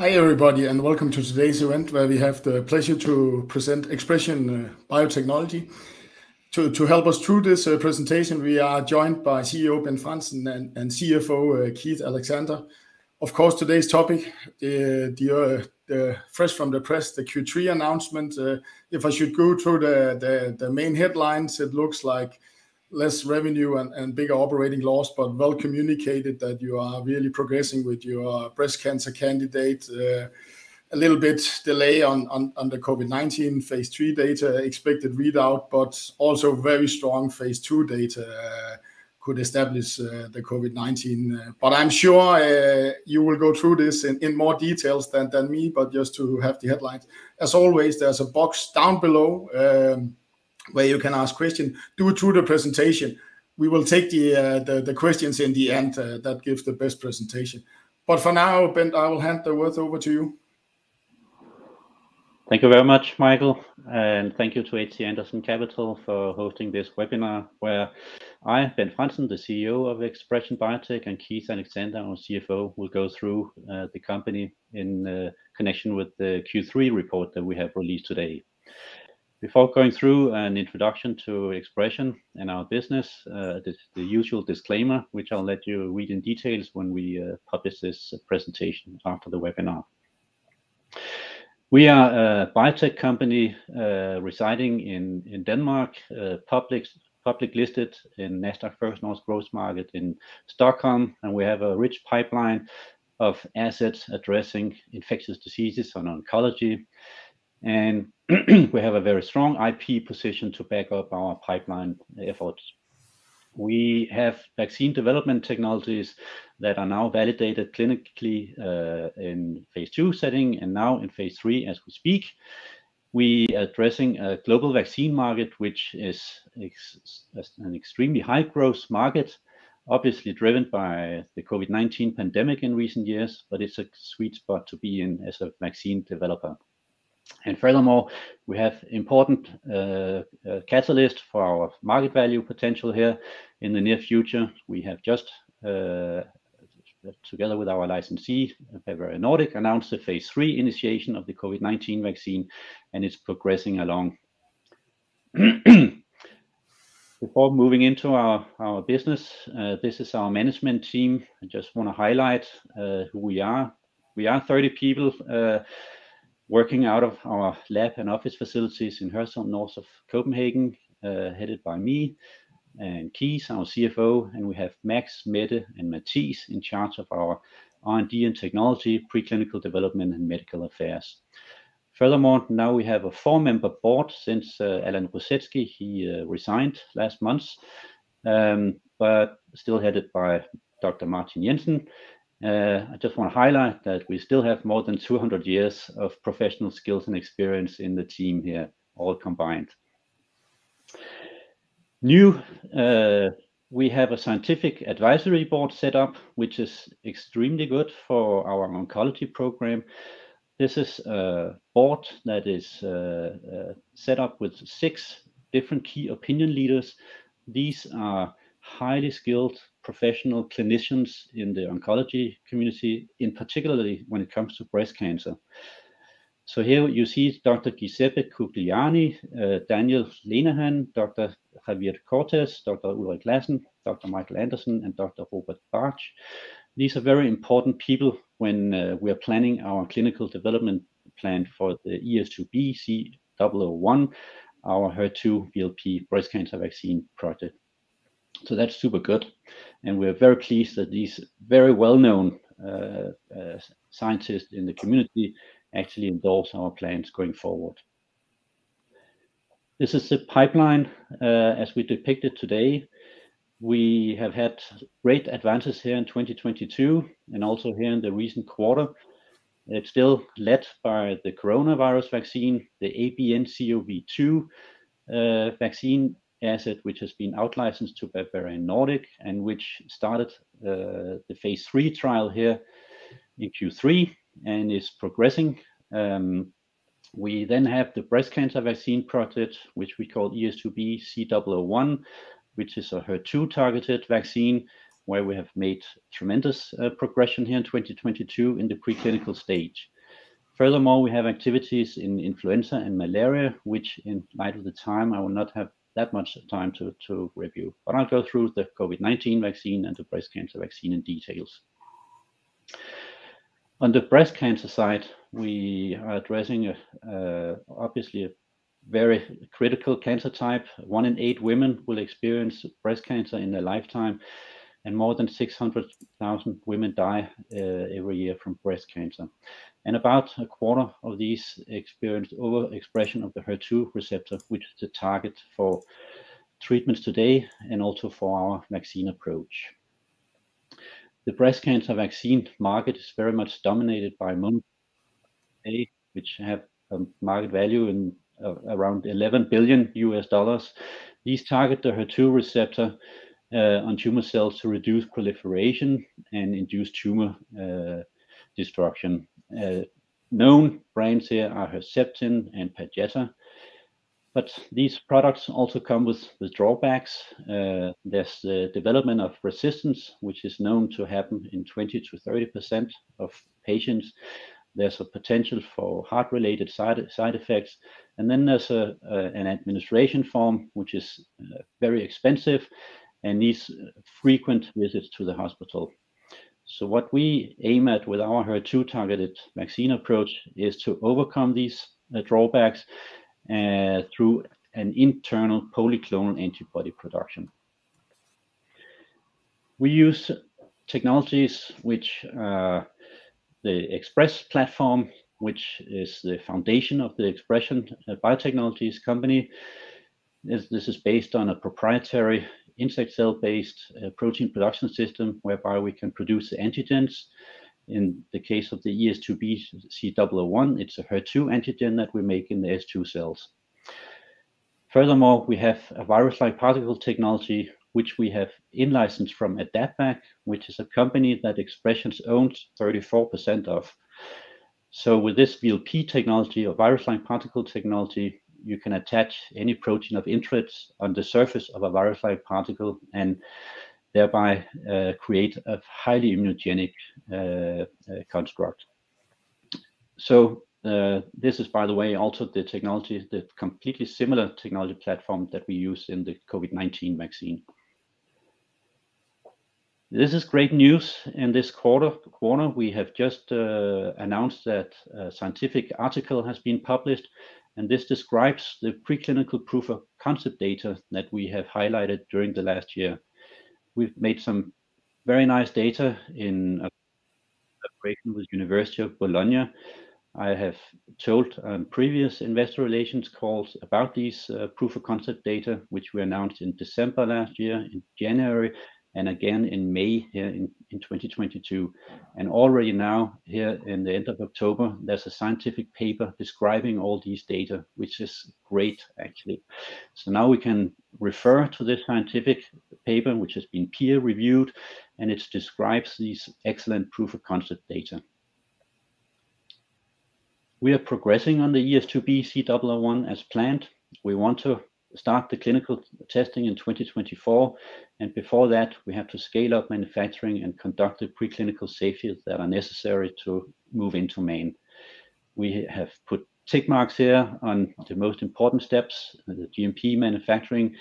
Hi, everybody, and welcome to today's event, where we have the pleasure to present ExpreS2ion uh, Biotechnologies. To help us through this uh, presentation, we are joined by CEO Bent Frandsen and CFO uh, Keith Alexander. Of course, today's topic, the fresh from the press, the Q3 announcement. If I should go through the main headlines, it looks like less revenue and bigger operating loss, but well communicated that you are really progressing with your breast cancer candidate. Uh, a little bit delay on the COVID-19 phase III data expected readout, but also very strong phase II data uh, could establish uh, the COVID-19. But I'm sure you will go through this in more details than me, but just to have the headlines. As always, there's a box down below um, where you can ask question. Do it through the presentation. We will take the uh, the questions in the end, uh, that gives the best presentation. But for now, Bent, I will hand the word over to you. Thank you very much, Michael, and thank you to HC Andersen Capital for hosting this webinar, where I, Bent Frandsen, the CEO of ExpreS2ion and Keith Alexander, our CFO, will go through uh, the company in connection with the Q3 report that we have released today. Before going through an introduction to ExpreS2ion and our business, uh, the usual disclaimer, which I'll let you read in details when we uh, publish this presentation after the webinar. We are a biotech company uh, residing in in Denmark, public public listed in Nasdaq First North Growth Market in Stockholm, and we have a rich pipeline of assets addressing infectious diseases and oncology. We have a very strong IP position to back up our pipeline efforts. We have vaccine development technologies that are now validated clinically uh, in phase II setting and now in phase III as we speak. We are addressing a global vaccine market, which is an extremely high growth market, obviously driven by the COVID-19 pandemic in recent years, but it's a sweet spot to be in as a vaccine developer. And furthermore, we have important uh, uh, catalyst for our market value potential here in the near future. We have just uh, together with our licensee, Bavarian Nordic, announced the phase three initiation of the COVID-19 vaccine, and it's progressing along. Before moving into our business, this is our management team. I just want to highlight who we are. We are 30 people working out of our lab and office facilities in Hørsholm, north of Copenhagen, uh, headed by me and Keith, our CFO, and we have Max, Mette, and Matthies in charge of our R&D and technology, preclinical development, and medical affairs. Furthermore, now we have a four-member board since uh, Allan Rusecki, he uh, resigned last month, um, but still headed by Dr. Martin Jensen. Uh, I just want to highlight that we still have more than 200 years of professional skills and experience in the team here, all combined. New, uh, we have a scientific advisory board set up, which is extremely good for our oncology program. This is a board that is uh, set up with six different key opinion leaders. These are highly skilled professional clinicians in the oncology community, in particularly when it comes to breast cancer. So here you see Dr. Giuseppe Curigliano, uh, Daniel Lenihan, Dr. Javier Cortes, Dr. Ulrik Lassen, Dr. Michael Anderson, and Dr. Robert Bach. These are very important people when uh, we are planning our clinical development plan for the ES2B-C001, our HER2 VLP breast cancer vaccine project. So that's super good, and we're very pleased that these very well-known uh, uh, scientists in the community actually endorse our plans going forward. This is the pipeline uh, as we depict it today. We have had great advances here in 2022 and also here in the recent quarter. It's still led by the coronavirus vaccine, the ABNCoV2 vaccine asset, which has been out-licensed to Bavarian Nordic, and which started uh, the phase three trial here in Q3 and is progressing. Um, we then have the breast cancer vaccine project, which we call ES2B-C001, which is a HER2-targeted vaccine, where we have made tremendous uh, progression here in 2022 in the preclinical stage. Furthermore, we have activities in influenza and malaria, which in light of the time, I will not have that much time to to review. But I'll go through the COVID-19 vaccine and the breast cancer vaccine in details. On the breast cancer side, we are addressing uh, uh, obviously a very critical cancer type. One in eight women will experience breast cancer in their lifetime, and more than 600,000 women die uh, every year from breast cancer. And about a quarter of these experience overexpression of the HER2 receptor, which is the target for treatments today and also for our vaccine approach. The breast cancer vaccine market is very much dominated by monoclonal which have a market value in uh, around 11 billion US dollars. These target the HER2 receptor Uh, on tumor cells to reduce proliferation and induce tumor uh, destruction. Uh, known brands here are Herceptin and Perjeta, but these products also come with drawbacks. There's the development of resistance, which is known to happen in 20 to 30% of patients. There's a potential for heart-related side effects, and then there's an administration form, which is very expensive and needs frequent visits to the hospital. So what we aim at with our HER2-targeted vaccine approach is to overcome these uh, drawbacks uh, through an internal polyclonal antibody production. We use technologies which uh, the ExpreS2ion platform, which is the foundation of the ExpreS2ion Biotechnologies company. This is based on a proprietary insect cell-based uh, protein production system, whereby we can produce the antigens. In the case of the ES2B-C001, it's a HER2 antigen that we make in the S2 cells. Furthermore, we have a virus-like particle technology, which we have in-licensed from AdaptVac, which is a company that ExpreS2ion owns 34% of. So with this VLP technology or virus-like particle technology, you can attach any protein of interest on the surface of a virus-like particle and thereby uh, create a highly immunogenic uh, uh, construct. So this is, by the way, also the technology, the completely similar technology platform that we use in the COVID-19 vaccine. This is great news. In this quarter, we have just announced that a scientific article has been published, and this describes the preclinical proof of concept data that we have highlighted during the last year. We've made some very nice data in collaboration with University of Bologna. I have told on previous investor relations calls about these uh, proof of concept data, which we announced in December last year, in January, and again in May here in 2022. And Already now, here in the end of October, there's a scientific paper describing all these data, which is great, actually. So now we can refer to this scientific paper, which has been peer-reviewed, and it describes these excellent proof of concept data. We are progressing on the ES2B-C001 as planned. We want to start the clinical testing in 2024, and before that, we have to scale up manufacturing and conduct the preclinical safety that are necessary to move into main. We have put tick marks here on the most important steps, uh, the GMP manufacturing.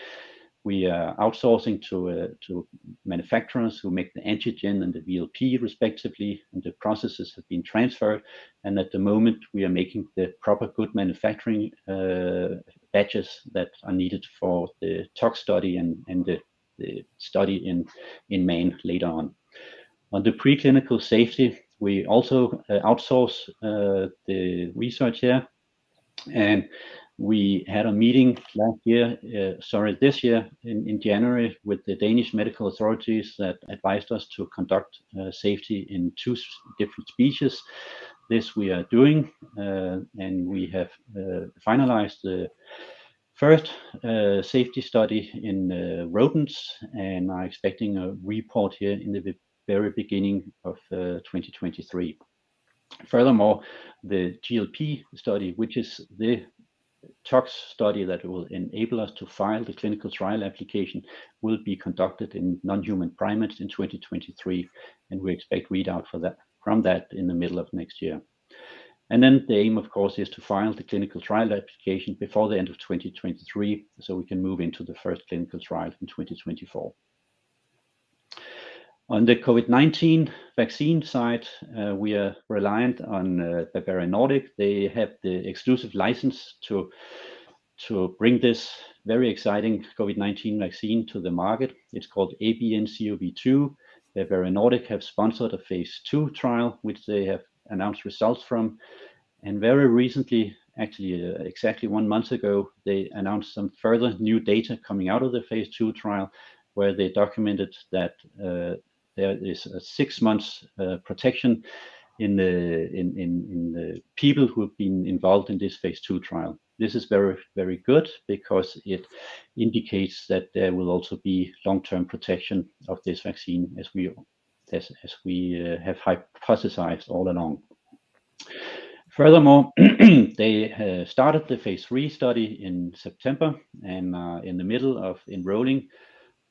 We are outsourcing to uh, to manufacturers who make the antigen and the VLP respectively, and the processes have been transferred. And At the moment, we are making the proper good manufacturing uh, batches that are needed for the tox study and and the the study in in main later on. On the preclinical safety, we also uh, outsource uh, the research here. And we had a meeting last year, uh, sorry, this year in January with the Danish medical authorities that advised us to conduct safety in two different species. This we are doing, uh, and we have uh, finalized the first uh, safety study in rodents and are expecting a report here in the very beginning of 2023. Furthermore, the GLP study, which is the tox study that will enable us to file the clinical trial application will be conducted in non-human primates in 2023, and we expect readout from that in the middle of next year. And then the aim, of course, is to file the clinical trial application before the end of 2023, so we can move into the first clinical trial in 2024. On the COVID-19 vaccine side, uh, we are reliant on uh, Bavarian Nordic. They have the exclusive license to bring this very exciting COVID-19 vaccine to the market. It's called ABNCoV2. Bavarian Nordic have sponsored a phase two trial, which they have announced results from. And very recently, actually, uh, exactly one month ago, they announced some further new data coming out of the phase two trial, where they documented that uh, there is a six months uh, protection in the people who have been involved in this phase two trial. This is very, very good because it indicates that there will also be long-term protection of this vaccine as we as as we uh, have hypothesized all along. Furthermore, they uh, started the phase three study in September and in the middle of enrolling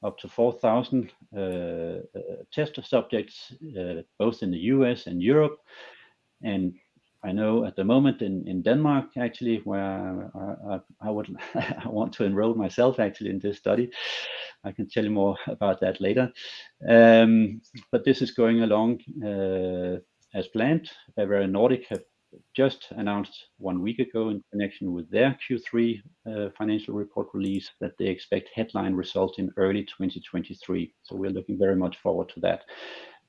up to 4,000 uh, uh, test subjects uh, both in the U.S. and Europe. And I know at the moment in in Denmark, actually, where I would i want to enroll myself actually in this study. I can tell you more about that later. Um, but this is going along as planned. Bavarian Nordic have just announced one week ago in connection with their Q3 uh, financial report release that they expect headline results in early 2023. So We're looking very much forward to that.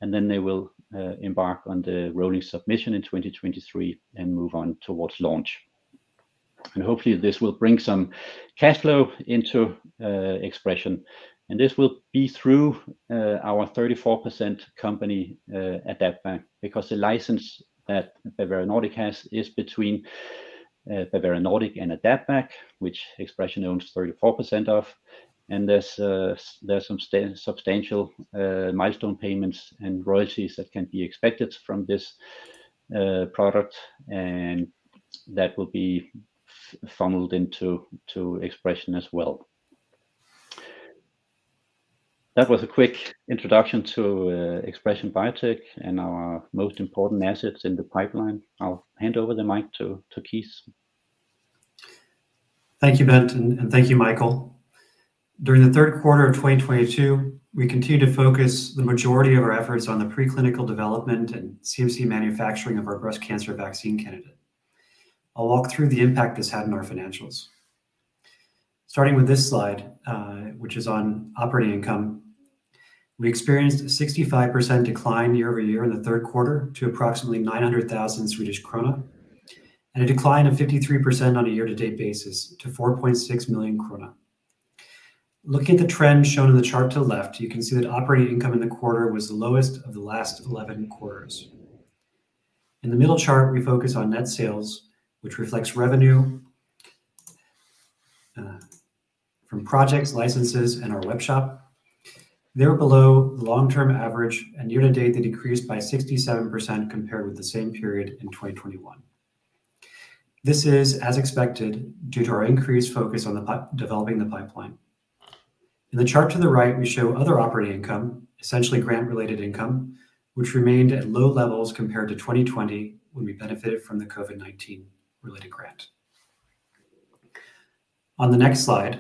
And then they will uh, embark on the rolling submission in 2023 and move on towards launch. And hopefully this will bring some cash flow into uh, ExpreS2ion. This will be through our 34% company, AdaptVac, because the license that Bavarian Nordic has is between uh, Bavarian Nordic and AdaptVac, which ExpreS2ion owns 34% of. And there's uh, there's some substantial uh, milestone payments and royalties that can be expected from this product, and that will be funneled into ExpreS2ion as well. That was a quick introduction to uh, ExpreS2ion Biotech and our most important assets in the pipeline. I'll hand over the mic to Keith. Thank you, Bent, and thank you, Michael. During the third quarter of 2022, we continued to focus the majority of our efforts on the preclinical development and CMC manufacturing of our breast cancer vaccine candidate. I'll walk through the impact this had on our financials. Starting with this slide, uh, which is on operating income, we experienced a 65% decline year-over-year in the third quarter to approximately 900,000 Swedish krona, and a decline of 53% on a year-to-date basis to 4.6 million krona. Looking at the trend shown in the chart to the left, you can see that operating income in the quarter was the lowest of the last 11 quarters. In the middle chart, we focus on net sales, which reflects revenue uh, from projects, licenses, and our webshop. They were below the long-term average, and year-to-date, they decreased by 67% compared with the same period in 2021. This is as expected due to our increased focus on developing the pipeline. In the chart to the right, we show other operating income, essentially grant-related income, which remained at low levels compared to 2020 when we benefited from the COVID-19 related grant. On the next slide,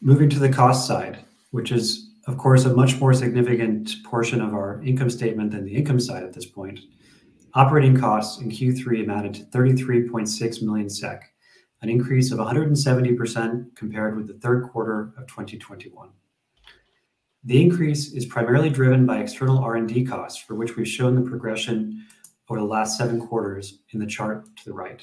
moving to the cost side, which is of course a much more significant portion of our income statement than the income side at this point. Operating costs in Q3 amounted to 33.6 million SEK, an increase of 170% compared with the third quarter of 2021. The increase is primarily driven by external R&D costs, for which we've shown the progression over the last seven quarters in the chart to the right.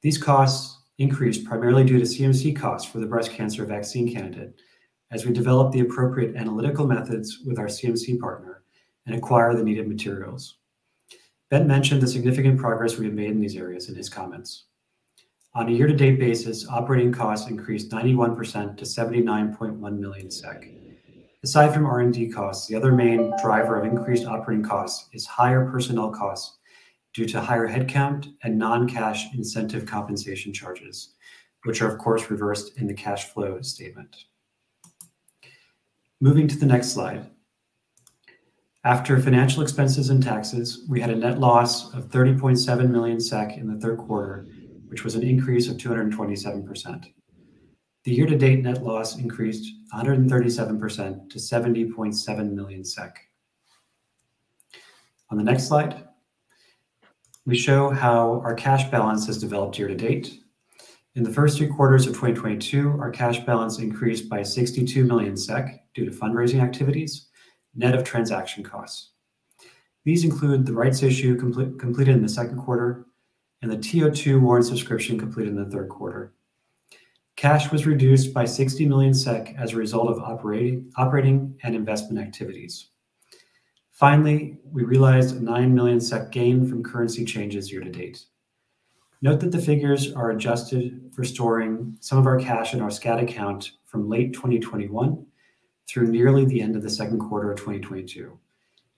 These costs increased primarily due to CMC costs for the breast cancer vaccine candidate as we develop the appropriate analytical methods with our CMC partner and acquire the needed materials. Bent mentioned the significant progress we have made in these areas in his comments. On a year-to-date basis, operating costs increased 91% to 79.1 million SEK. Aside from R&D costs, the other main driver of increased operating costs is higher personnel costs due to higher headcount and non-cash incentive compensation charges, which are, of course, reversed in the cash flow statement. Moving to the next slide. After financial expenses and taxes, we had a net loss of 30.7 million SEK in the third quarter, which was an increase of 227%. The year-to-date net loss increased 137% to 70.7 million SEK. On the next slide, we show how our cash balance has developed year to date. In the first three quarters of 2022, our cash balance increased by 62 million SEK due to fundraising activities, net of transaction costs. These include the rights issue completed in the second quarter and the TO2 warrant subscription completed in the third quarter. Cash was reduced by 60 million SEK as a result of operating and investment activities. Finally, we realized a 9 million SEK gain from currency changes year to date. Note that the figures are adjusted for storing some of our cash in our SCAT account from late 2021 through nearly the end of the second quarter of 2022.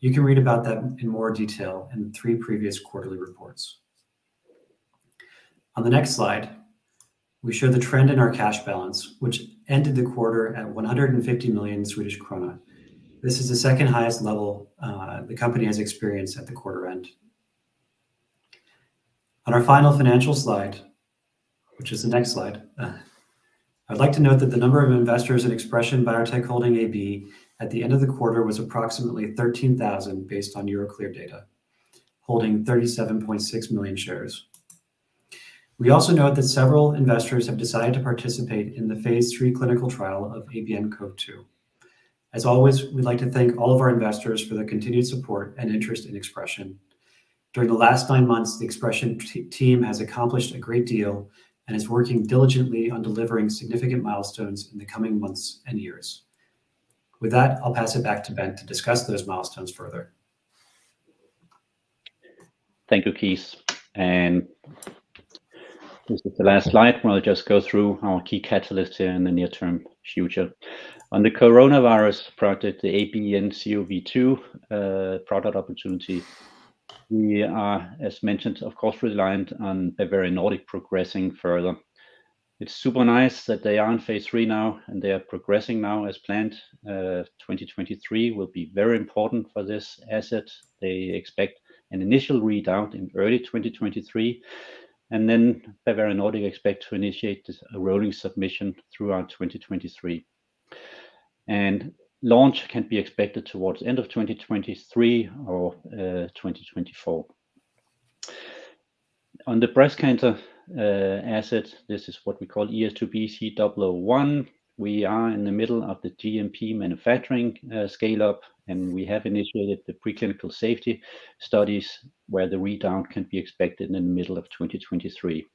You can read about that in more detail in three previous quarterly reports. On the next slide, we show the trend in our cash balance, which ended the quarter at 150 million Swedish krona. This is the second highest level uh, the company has experienced at the quarter end. On our final financial slide, which is the next slide, uh, I'd like to note that the number of investors in ExpreS2ion Biotech Holding AB at the end of the quarter was approximately 13,000 based on Euroclear data, holding 37.6 million shares. We also note that several investors have decided to participate in the phase III clinical trial of ABNCoV2. As always, we'd like to thank all of our investors for their continued support and interest in ExpreS2ion. During the last nine months, the ExpreS2ion team has accomplished a great deal and is working diligently on delivering significant milestones in the coming months and years. With that, I'll pass it back to Bent to discuss those milestones further. Thank you, Keith. And this is the last slide where I'll just go through our key catalysts here in the near-term future. On the coronavirus project, the ABNCoV2 uh, product opportunity, we are, as mentioned, of course, reliant on Bavarian Nordic progressing further. It's super nice that they are in phase three now, and they are progressing now as planned. Uh, 2023 will be very important for this asset. They expect an initial readout in early 2023, and then Bavarian Nordic expect to initiate a rolling submission throughout 2023. Launch can be expected towards end of 2023 or uh, 2024. On the breast cancer uh, asset, this is what we call ES2B-C001. We are in the middle of the GMP manufacturing uh, scale-up, and we have initiated the preclinical safety studies where the readout can be expected in the middle of 2023.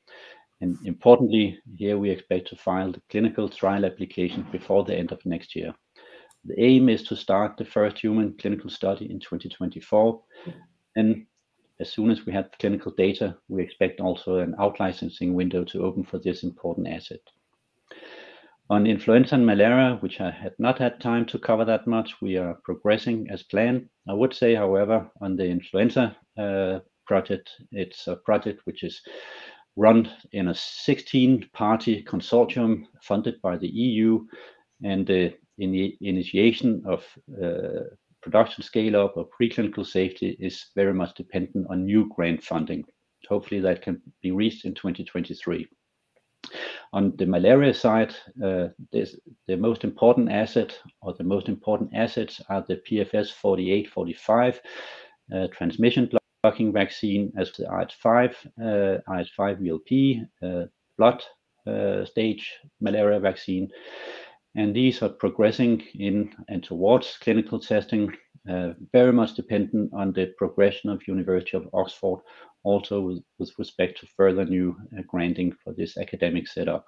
Importantly, here we expect to file the clinical trial application before the end of next year. The aim is to start the first human clinical study in 2024, and as soon as we have clinical data, we expect also an out-licensing window to open for this important asset. On influenza and malaria, which I had not had time to cover that much, we are progressing as planned. I would say, however, on the influenza uh, project, it's a project which is run in a 16-party consortium funded by the EU, and the initiation of uh, production scale-up or preclinical safety is very much dependent on new grant funding. Hopefully, that can be reached in 2023. On the malaria side, uh, the most important asset or the most important assets are the PFS 4845 uh, transmission-blocking vaccine as the RH5 RH5-VLP blood stage malaria vaccine. And these are progressing in and towards clinical testing, uh, very much dependent on the progression of University of Oxford, also with respect to further new uh, granting for this academic setup.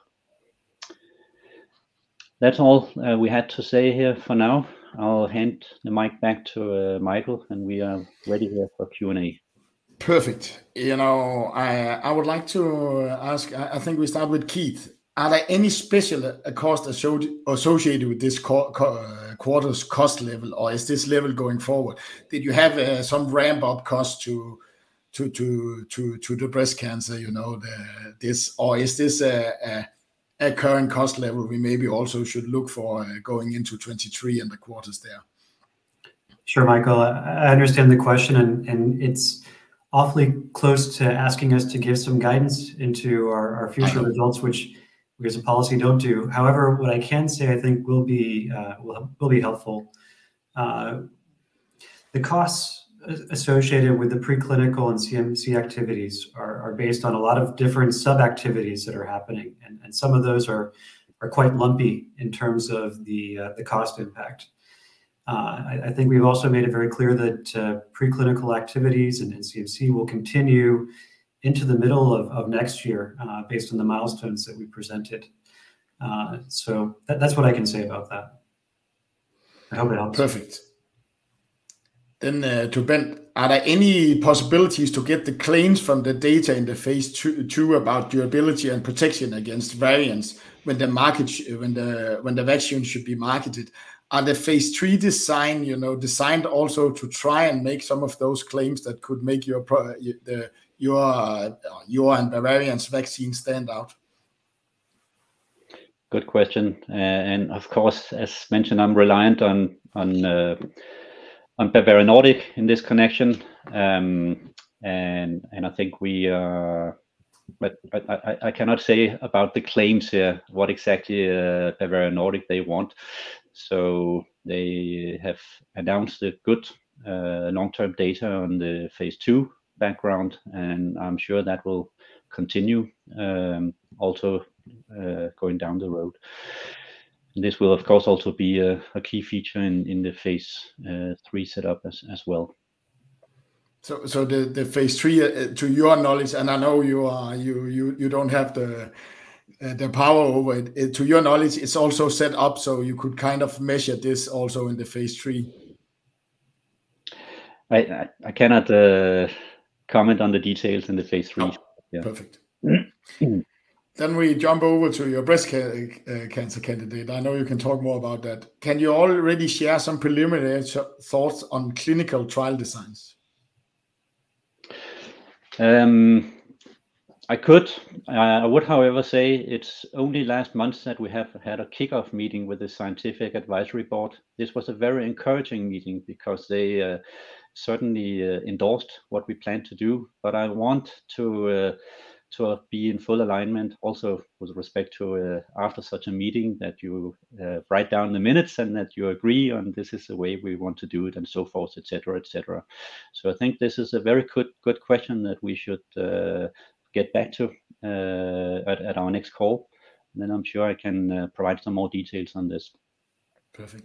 That's all uh, we had to say here for now. I'll hand the mic back to Michael, and we are ready here for Q&A. Perfect. You know, I would like to ask, I think we start with Keith. Are there any special uh, costs associated with this uh, quarter's cost level, or is this level going forward? Did you have uh, some ramp-up costs to to to to to the breast cancer, you know, the, this or is this a, current cost level we maybe also should look for uh, going into 23 and the quarters there? Sure, Michael. I understand the question, and, and it's awfully close to asking us to give some guidance into our, our future results, which as a policy don't do. However, what I can say I think will be uh, will, will be helpful. Uh, the costs associated with the preclinical and CMC activities are, are based on a lot of different sub-activities that are happening, and, and some of those are are quite lumpy in terms of the uh, the cost impact. Uh, I, I, think we've also made it very clear that uh, preclinical activities and, and, CMC will continue into the middle of, of next year uh, based on the milestones that we presented. Uh, so that, that's what I can say about that. I hope it helps. Perfect. Then uh, to Bent, are there any possibilities to get the claims from the data in the phase two, two about durability and protection against variants when the market when the when the vaccine should be marketed? Are the phase three design you know designed also to try and make some of those claims that could make your the your uh, your and Bavarian's vaccine stand out? Good question, uh, and of course, as mentioned, I'm reliant on on uh, on Bavarian Nordic in this connection. Um, and and I think we uh, but I, I, cannot say about the claims here what exactly uh, Bavarian Nordic they want. So they have announced a good uh, long-term data on the phase two background, and I'm sure that will continue um, also uh, going down the road. This will, of course, also be a, a key feature in, in the phase uh, three setup as, as well. So, so the, the phase three, uh, to your knowledge, and I know you are you you you don't have the uh, the power over it. it. To your knowledge, it's also set up so you could kind of measure this also in the phase three. I I, I cannot uh, comment on the details in the phase three. Oh, yeah. Perfect. Then we jump over to your breast ca- uh, cancer candidate. I know you can talk more about that. Can you already share some preliminary thoughts on clinical trial designs? Um, I could. I would, however, say it's only last month that we have had a kickoff meeting with the scientific advisory board. This was a very encouraging meeting because they uh, certainly uh, endorsed what we plan to do. But I want to uh, to be in full alignment also with respect to uh, after such a meeting that you uh, write down the minutes and that you agree on this is the way we want to do it and so forth etc etc so i think this is a very good good question that we should uh, get back to uh, at, at our next call. And then i'm sure i can provide some more details on this. Perfect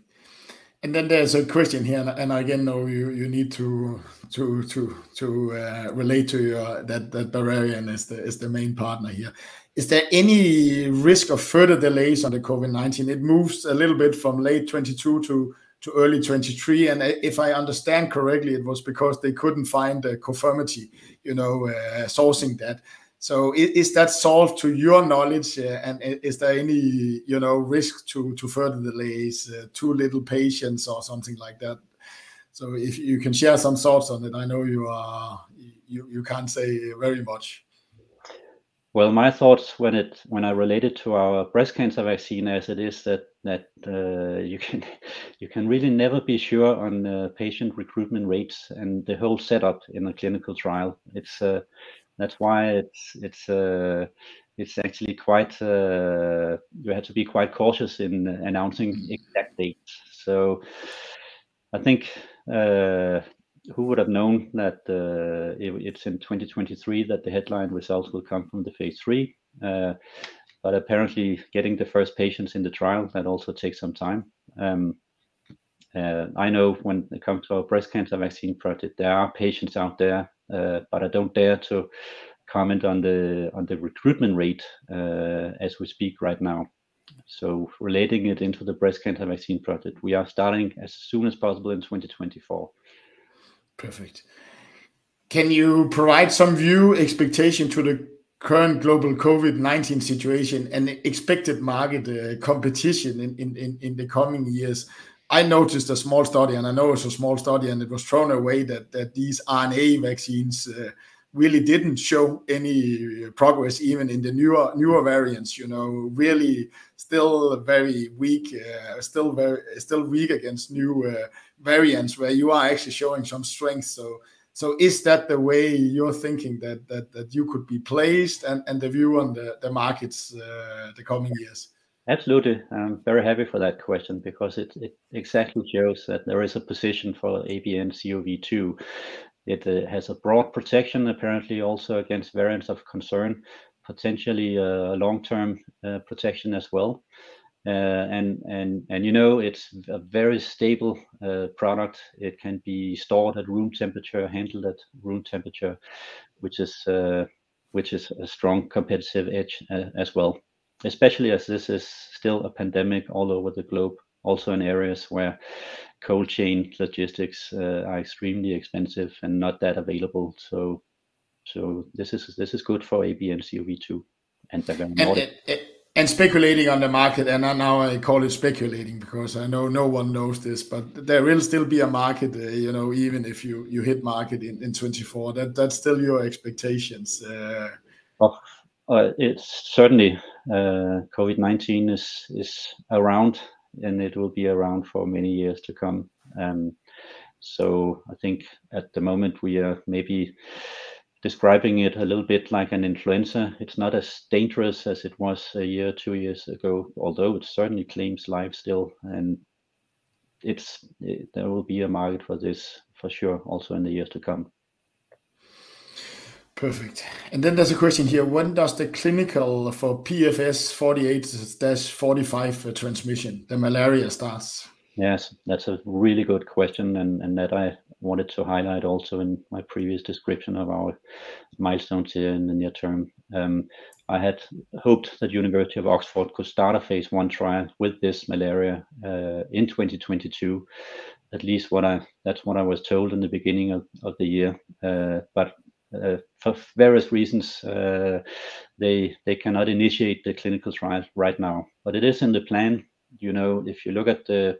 and then there's a question here, and, and again, no, you, you need to to to to uh, relate to your that that Bavarian is the is the main partner here. Is there any risk of further delays on the COVID nineteen? It moves a little bit from late twenty two to to early 23 and if i understand correctly it was because they couldn't find the Comirnaty you know uh, sourcing that so is that solved to your knowledge, uh, and is there any you know risk to to further delays, uh, too little patients, or something like that? So if you can share some thoughts on it, I know you are you you can't say very much. Well, my thoughts when it when I related to our breast cancer vaccine as it is that that uh, you can you can really never be sure on uh, patient recruitment rates and the whole setup in a clinical trial. It's uh, that's why it's it's uh, it's actually quite uh, you have to be quite cautious in announcing mm-hmm. exact dates. So I think uh, who would have known that uh, it, it's in 2023 that the headline results will come from the phase three. Uh, but apparently, getting the first patients in the trial that also takes some time. Um, uh, I know when it comes to our breast cancer vaccine project, there are patients out there but I don't dare to comment on the on the recruitment rate uh, as we speak right now. So relating it into the breast cancer vaccine project, we are starting as soon as possible in 2024. Perfect. Can you provide some view expectation to the current global COVID-19 situation and expected market uh, competition in, in, in the coming years? I noticed a small study, and I know it's a small study, and it was thrown away that that these RNA vaccines uh, really didn't show any progress even in the newer newer variants. You know, really still very weak, uh, still very still weak against new uh, variants where you are actually showing some strength. So so is that the way you're thinking that that that you could be placed and and the view on the the markets uh, the coming years? Absolutely. I'm very happy for that question because it, it exactly shows that there is a position for ABNCoV2. It uh, has a broad protection, apparently also against variants of concern, potentially a long-term uh, protection as well. Uh, and and and you know it's a very stable uh, product. It can be stored at room temperature, handled at room temperature, which is uh, which is a strong competitive edge uh, as well. Especially as this is still a pandemic all over the globe, also in areas where cold chain logistics uh, are extremely expensive and not that available. So so this is this is good for ABNCoV2 and Bavarian Nordic. And, and speculating on the market, and now I call it speculating because I know no one knows this, but there will still be a market, uh, you know, even if you you hit market in, in 24. That that's still your expectations. Uh, oh, uh, it's certainly uh, COVID-19 is is around, and it will be around for many years to come. Um, so I think at the moment we are maybe describing it a little bit like an influenza. It's not as dangerous as it was a year, two years ago, although it certainly claims life still. And it's it, there will be a market for this for sure, also in the years to come. Perfect. And then there's a question here: When does the clinical for PFS 48-45 transmission, the malaria starts? Yes, that's a really good question, and, and that I wanted to highlight also in my previous description of our milestones here in the near term. Um, I had hoped that University of Oxford could start a phase one trial with this malaria uh, in 2022. At least what I that's what I was told in the beginning of, of the year. Uh, but uh, for various reasons, uh, they they cannot initiate the clinical trial right now. But it is in the plan. You know, if you look at the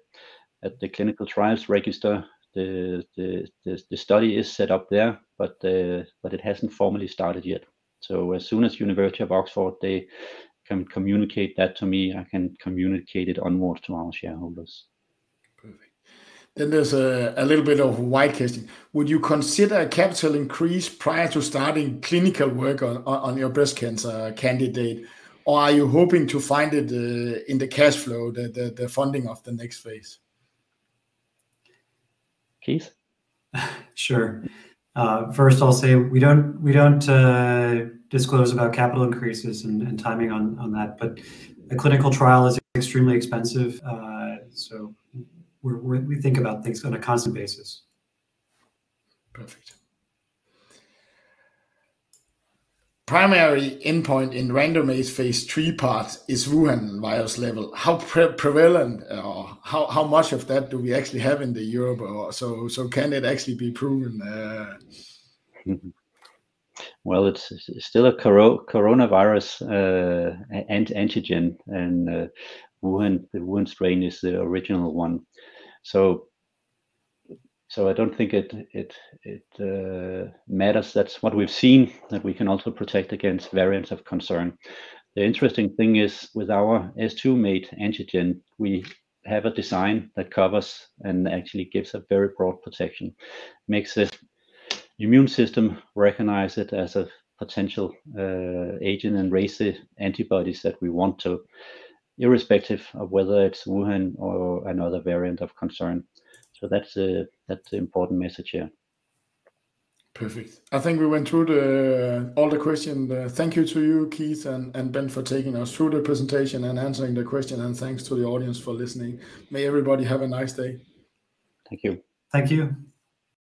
at the clinical trials register, the, the, the, the study is set up there, but uh, but it hasn't formally started yet. So as soon as University of Oxford they can communicate that to me, I can communicate it onwards to our shareholders. Perfect. Then there's a, a little bit of a casting. Would you consider a capital increase prior to starting clinical work on, on your breast cancer candidate? Or are you hoping to find it uh, in the cash flow, the, the, the funding of the next phase? Keith? Sure. Uh, first, I'll say we don't we don't uh, disclose about capital increases and, and, timing on on that, but a clinical trial is extremely expensive, uh, so we're, we're, we think about things on a constant basis. Perfect. primary endpoint in randomized phase three part is Wuhan virus level. How pre prevalent or how, how much of that do we actually have in the Europe? Or so so can it actually be proven? Uh... Well, it's, it's still a coro coronavirus uh, antigen, and uh, Wuhan the Wuhan strain is the original one. So so I don't think it it it uh, matters. That's what we've seen that we can also protect against variants of concern. The interesting thing is with our S2 mate antigen, we have a design that covers and actually gives a very broad protection, makes the immune system recognize it as a potential uh, agent and raise the antibodies that we want to, irrespective of whether it's Wuhan or another variant of concern. So that's a that's the important message here. Perfect. I think we went through the all the question. Uh, thank you to you, Keith and, and Bent, for taking us through the presentation and answering the question. And thanks to the audience for listening. May everybody have a nice day. Thank you. Thank you.